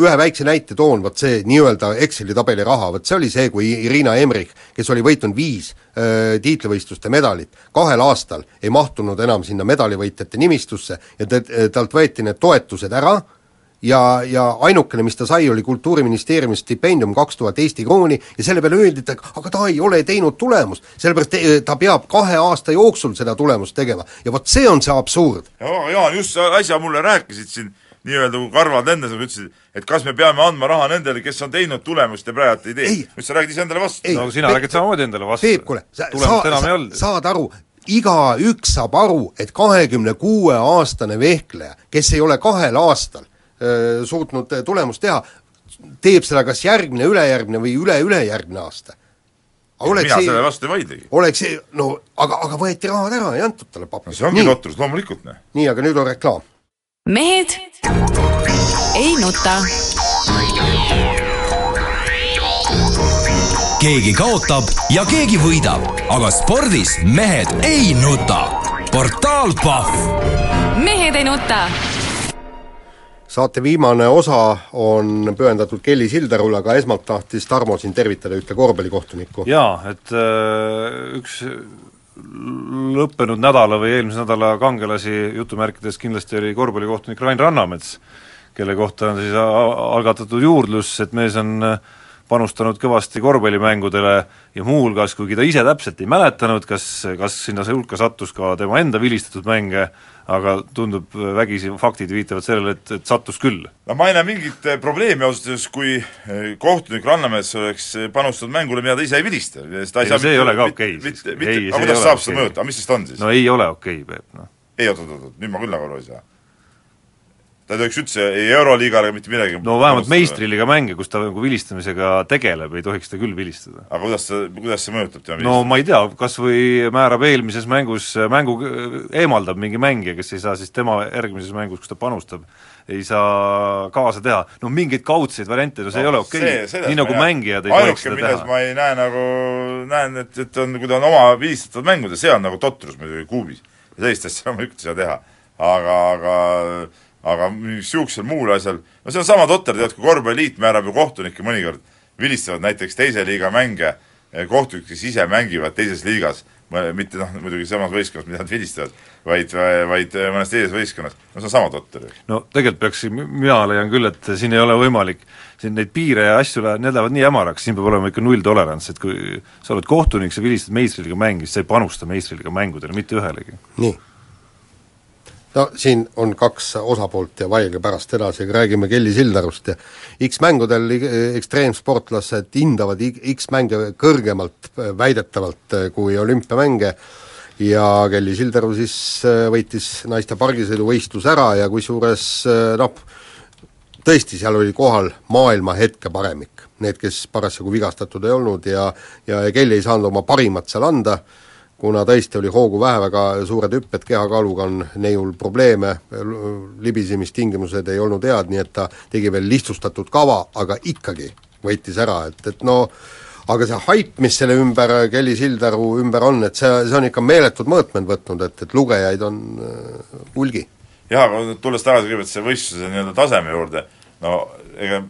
ühe väikse näite toon, vot see nii-öelda Exceli tabeli raha, vot see oli see, kui Irina Emrich, kes oli võitnud viis öö, tiitlivõistluste medalit, kahel aastal ei mahtunud enam sinna medalivõitjate nimistusse ja te, talt võeti need toetused ära, ja, ja ainukene, mis ta sai, oli Kultuuriministeeriumi stipendium kaks tuhat Eesti krooni ja selle peale öeldi, et aga ta ei ole teinud tulemust, sellepärast ta peab kahe aasta jooksul seda tulemust tegema ja vot see on see absurd. Jaan, just äsja mulle rääkisid siin nii-öelda kui karvad lendasid, ütlesid, et kas me peame andma raha nendele, kes on teinud tulemust ja praegu ei tee. nüüd sa räägid iseendale vastu. no sina Peep, räägid samamoodi endale vastu. Peep, kuule, sa, sa, sa, saad aru, igaüks saab aru, et kahekümne kuue aastane vehkleja, kes ei ole kahel aastal suutnud tulemust teha, teeb seda kas järgmine, ülejärgmine või üle-ülejärgmine aasta. mina see, selle vastu ei vaidlegi. oleks see, no aga, aga võeti rahad ära, ei antud talle pappi. no see ongi totrus, loomulikult, noh. nii, aga nüüd on reklaam mehed ei nuta. keegi kaotab ja keegi võidab, aga spordis mehed ei nuta. portaal Pahv. mehed ei nuta saate viimane osa on pühendatud Kelly Sildarule, aga esmalt tahtis Tarmo siin tervitada ühte korvpallikohtunikku. jaa, et äh, üks lõppenud nädala või eelmise nädala kangelasi jutumärkides kindlasti oli korvpallikohtunik Rain Rannamets, kelle kohta on siis algatatud juurdlus, et mees on panustanud kõvasti korvpallimängudele ja muuhulgas, kuigi ta ise täpselt ei mäletanud, kas, kas sinna hulka sattus ka tema enda vilistatud mänge, aga tundub vägisi, faktid viitavad sellele, et, et sattus küll. no ma ei näe mingit eh, probleemi ausalt öeldes, kui eh, kohtunik Rannamees oleks eh, panustanud mängule, mida ta ise ei vilista. ei, see mitte, ei ole ka okei okay, siis. aga kuidas saab okay. seda mõõta, aga mis siis ta on siis? no ei ole okei okay,, Peep, noh. ei, oot-oot-oot, nüüd ma küll nagu aru ei saa ta ei tohiks üldse ei Euroliigaga mitte midagi no vähemalt meistriliiga mänge, kus ta nagu vilistamisega tegeleb, ei tohiks ta küll vilistada. aga kuidas see, kuidas see mõjutab tema no ma ei tea, kas või määrab eelmises mängus, mängu eemaldab mingi mängija, kes ei saa siis tema järgmises mängus, kus ta panustab, ei saa kaasa teha, no mingeid kaudseid variante, no see no, ei ole okei okay., nii nagu mängijad ei tohiks seda teha. ma ei näe nagu, näen, et, et on, kui ta on oma vilistatavat mänguda, see on nagu totrus muidugi kuubis. sellist asja loomulikult ei saa teha. aga, aga aga niisugusel muul asjal, no see on sama totter, tead, kui korvpalliliit määrab ju kohtunikke mõnikord, vilistavad näiteks teise liiga mänge eh, kohtunikud, kes ise mängivad teises liigas, mitte noh, muidugi samas võistkonnas, mida nad vilistavad, vaid, vaid mõnes teises võistkonnas, no see on sama totter ju. no tegelikult peaks, mina leian küll, et siin ei ole võimalik, siin neid piire ja asju läheb, need lähevad nii hämaraks, siin peab olema ikka nulltolerants, et kui sa oled kohtunik, sa vilistad meistriliiga mängi, siis sa ei panusta meistriliiga mängudele, mitte ühelegi. nii no siin on kaks osapoolt ja vaidle pärast edasi, aga räägime Kelly Sildarust ja X-mängudel ekstreemsportlased hindavad X-mänge kõrgemalt väidetavalt kui olümpiamänge. Ja Kelly Sildaru siis äh, võitis naiste pargisõiduvõistluse ära ja kusjuures äh, noh, tõesti, seal oli kohal maailma hetke paremik, need, kes parasjagu vigastatud ei olnud ja ja Kelly ei saanud oma parimat seal anda, kuna tõesti oli hoogu vähe, väga suured hüpped, kehakaaluga on neiul probleeme, libisemistingimused ei olnud head, nii et ta tegi veel lihtsustatud kava, aga ikkagi võitis ära, et, et no aga see haip, mis selle ümber, Kelly Sildaru ümber on, et see, see on ikka meeletud mõõtmed võtnud, et, et lugejaid on äh, hulgi jah, aga tulles tagasi kõigepealt selle võistluse nii-öelda taseme juurde, no ega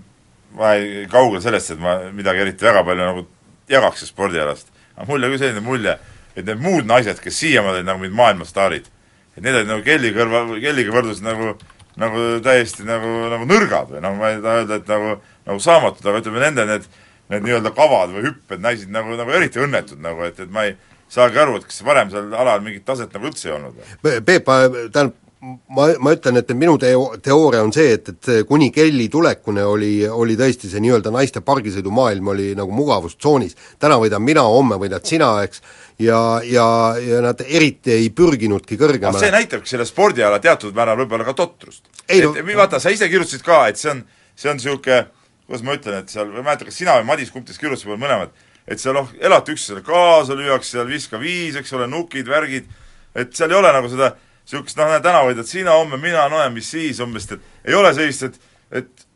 ma ei, kaugel sellest, et ma midagi eriti väga palju nagu jagaks spordialast. aga mul jäi selline mulje, et need muud naised, kes siiamaani olid nagu mingid maailmastaarid, et need olid nagu Kelly kõrva, Kellyga võrdluses nagu nagu täiesti nagu, nagu nõrgad või noh, ma ei taha öelda, et nagu, nagu saamatud, aga ütleme, nende need, need nii-öelda kavad või hüpped näisid nagu, nagu eriti õnnetud nagu, et, et ma ei saagi aru, et kas varem seal alal mingit taset nagu üldse ei olnud? Peep, tähendab, ma, ma ütlen, et minu teo-, teooria on see, et, et kuni Kelly tulekuni oli, oli tõesti see nii-öelda naiste pargisõidumaailm oli nagu mugavustsoonis. täna võidan mina, homme võidad sina, eks, ja, ja, ja nad eriti ei pürginudki kõrgemale. see näitabki selle spordiala teatud määral võib-olla ka totrust. et no, vaata, sa ise kirjutasid ka, et see on, see on niisugune kuidas ma ütlen, et seal, ma ei mäleta, kas sina või Madis, kumb teist kirjutas võib-olla mõlemad, et seal noh, elate üksteisele kaasa, lüüakse seal viska viis, eks ole, nukid, värgid, et seal ei ole nagu seda niisugust noh, täna võidad sina, homme mina, no ja mis siis umbes, et ei ole sellist, et et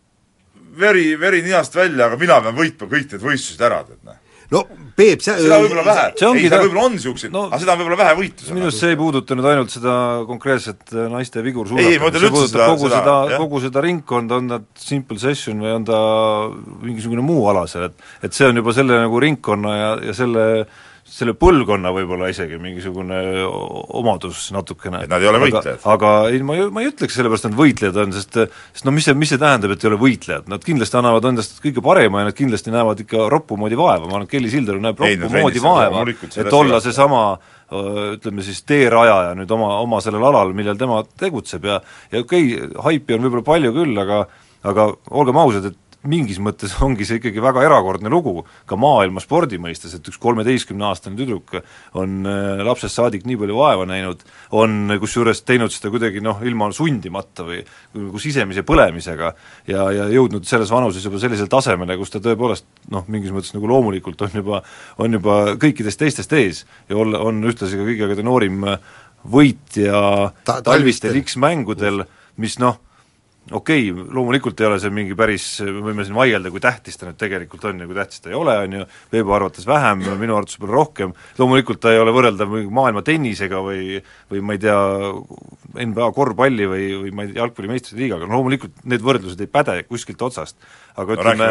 veri, veri ninast välja, aga mina pean võitma kõik need võistlused ära, tead noh no Peep, see seda võib-olla vähe, ei, seda võib-olla on niisuguseid no,, aga seda on võib-olla vähe võitluse. minu arust see ei puuduta nüüd ainult seda konkreetset äh, naiste vigursuusatamist, see puudutab kogu seda, seda, kogu seda ringkonda, on ta simple session või on ta mingisugune muu ala seal, et et see on juba selle nagu ringkonna ja, ja selle äh, selle põlvkonna võib-olla isegi mingisugune omadus natukene. et nad ei ole võitlejad? aga ei, ma ei, ma ei ütleks sellepärast, et nad võitlejad on, sest sest no mis see, mis see tähendab, et ei ole võitlejad, nad kindlasti annavad endast kõige parema ja nad kindlasti näevad ikka roppu moodi vaeva, ma arvan, et Kelly Sildaru näeb roppu moodi vaeva, et olla seesama ütleme siis teerajaja nüüd oma, oma sellel alal, millel tema tegutseb ja ja okei okay,, haipi on võib-olla palju küll, aga aga olgem ausad, et mingis mõttes ongi see ikkagi väga erakordne lugu. Ka maailma spordi mõistes, et üks kolmeteistkümneaastane tüdruk on äh, lapsest saadik nii palju vaeva näinud, on kusjuures teinud seda kuidagi noh, ilma sundimata või nagu sisemise põlemisega ja, ja jõudnud selles vanuses juba sellisele tasemele, kus ta tõepoolest noh, mingis mõttes nagu loomulikult on juba, on juba kõikidest teistest ees ja olla, on ühtlasi ka kõige kõige noorim võitja Ta, talvistel X-mängudel, mis noh, okei okay,, loomulikult ei ole see mingi päris, me võime siin vaielda, kui tähtis ta nüüd tegelikult on ja kui tähtis ta ei ole, on ju, Veebo arvates vähem, minu arvates võib-olla rohkem, loomulikult ta ei ole võrreldav maailma tennisega või või ma ei tea, NBA korvpalli või, või ma ei tea, jalgpalli meistrite liigaga, no loomulikult need võrdlused ei päde kuskilt otsast. aga no, ütleme,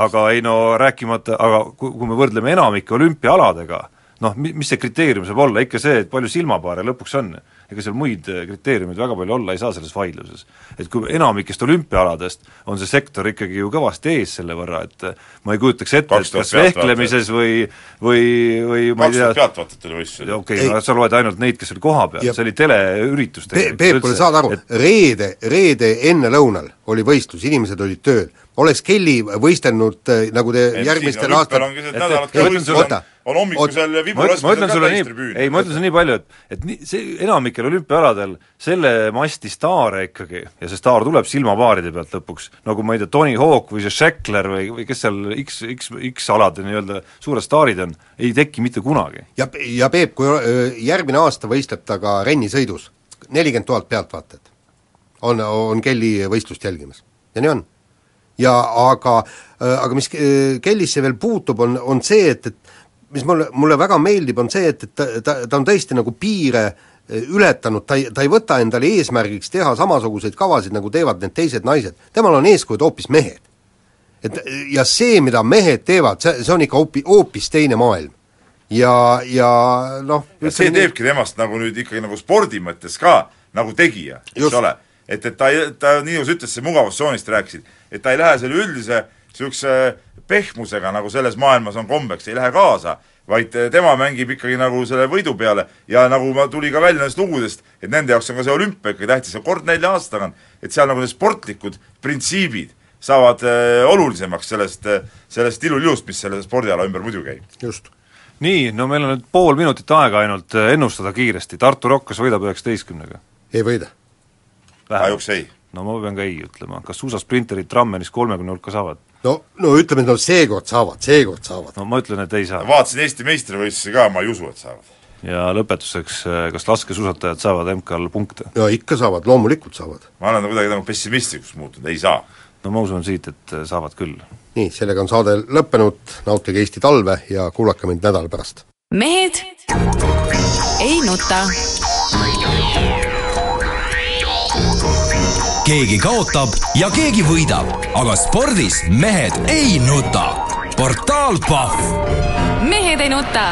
aga ei no rääkimata, aga kui, kui me võrdleme enamike olümpiaaladega, noh, mis see kriteerium saab olla, ikka see, et palju silmapaare lõpuks on ega seal muid äh, kriteeriumeid väga palju olla ei saa selles vaidluses. et kui enamikest olümpiaaladest on see sektor ikkagi ju kõvasti ees selle võrra, et äh, ma ei kujutaks ette, et kas vehklemises või või, või ma ei tea pealtvaatajat oli võistlusel. okei okay,, sa loed ainult neid, kes olid kohapeal, see oli teleüritus Pe Peep, kuule saad aru et..., reede, reede ennelõunal oli võistlus, inimesed olid tööl, oleks Kelly võistelnud, äh, nagu te et järgmistel aastatel oota, on hommikusel viburaskusel ka täis tribüün. ei, ma ütlen sulle nii palju, et et nii, see enamikel olümpiaaladel selle masti staare ikkagi, ja see staar tuleb silmapaaride pealt lõpuks, nagu ma ei tea, Tony Hawk või see Shackler või, või kes seal X, X, X-alade nii-öelda suured staarid on, ei teki mitte kunagi. ja, ja Peep, kui järgmine aasta võistleb ta ka rennisõidus, nelikümmend tuhat pealtvaatajat. On, on Kelly võistlust jälgimas. Ja nii on ja aga, aga mis Kellisse veel puutub, on, on see, et, et mis mulle, mulle väga meeldib, on see, et, et ta, ta, ta on tõesti nagu piire eh, ületanud, ta ei, ta ei võta endale eesmärgiks teha samasuguseid kavasid, nagu teevad need teised naised, temal on eeskujud hoopis mehed. et ja see, mida mehed teevad, see, see on ikka hoopi-, hoopis teine maailm. ja, ja noh see teebki temast nagu nüüd ikkagi nagu spordi mõttes ka nagu tegija, eks ole. Et, et ta ei, ta nii nagu sa ütlesid, see mugavustsoonist rääkisid, et ta ei lähe selle üldise niisuguse pehmusega, nagu selles maailmas on kombeks, ei lähe kaasa, vaid tema mängib ikkagi nagu selle võidu peale ja nagu ma, tuli ka välja nendest lugudest, et nende jaoks on ka see olümpia ikkagi tähtis, kord nelja aasta tagant, et seal nagu need sportlikud printsiibid saavad äh, olulisemaks sellest, sellest ilulilust, mis selle spordiala ümber muidu käib. just. nii, no meil on nüüd pool minutit aega ainult ennustada kiiresti, Tartu Rock, kas võidab üheksateistkümnega? ei võida. Kahjuks ei. no ma pean ka ei ütlema, kas suusasprinterid Trammenis kolmekümne hulka saavad? no, no ütleme, et no seekord saavad, seekord saavad. no ma ütlen, et ei saa. vaatasin Eesti meistrivõistlusi ka, ma ei usu, et saavad. ja lõpetuseks, kas laskesuusatajad saavad MK-l punkte? no ikka saavad, loomulikult saavad. ma olen kuidagi nagu pessimistlikuks muutunud, ei saa. no ma usun siit, et saavad küll. nii, sellega on saade lõppenud, nautige Eesti talve ja kuulake mind nädala pärast. mehed ei nuta keegi kaotab ja keegi võidab, aga spordis mehed ei nuta. portaal Pahv mehed ei nuta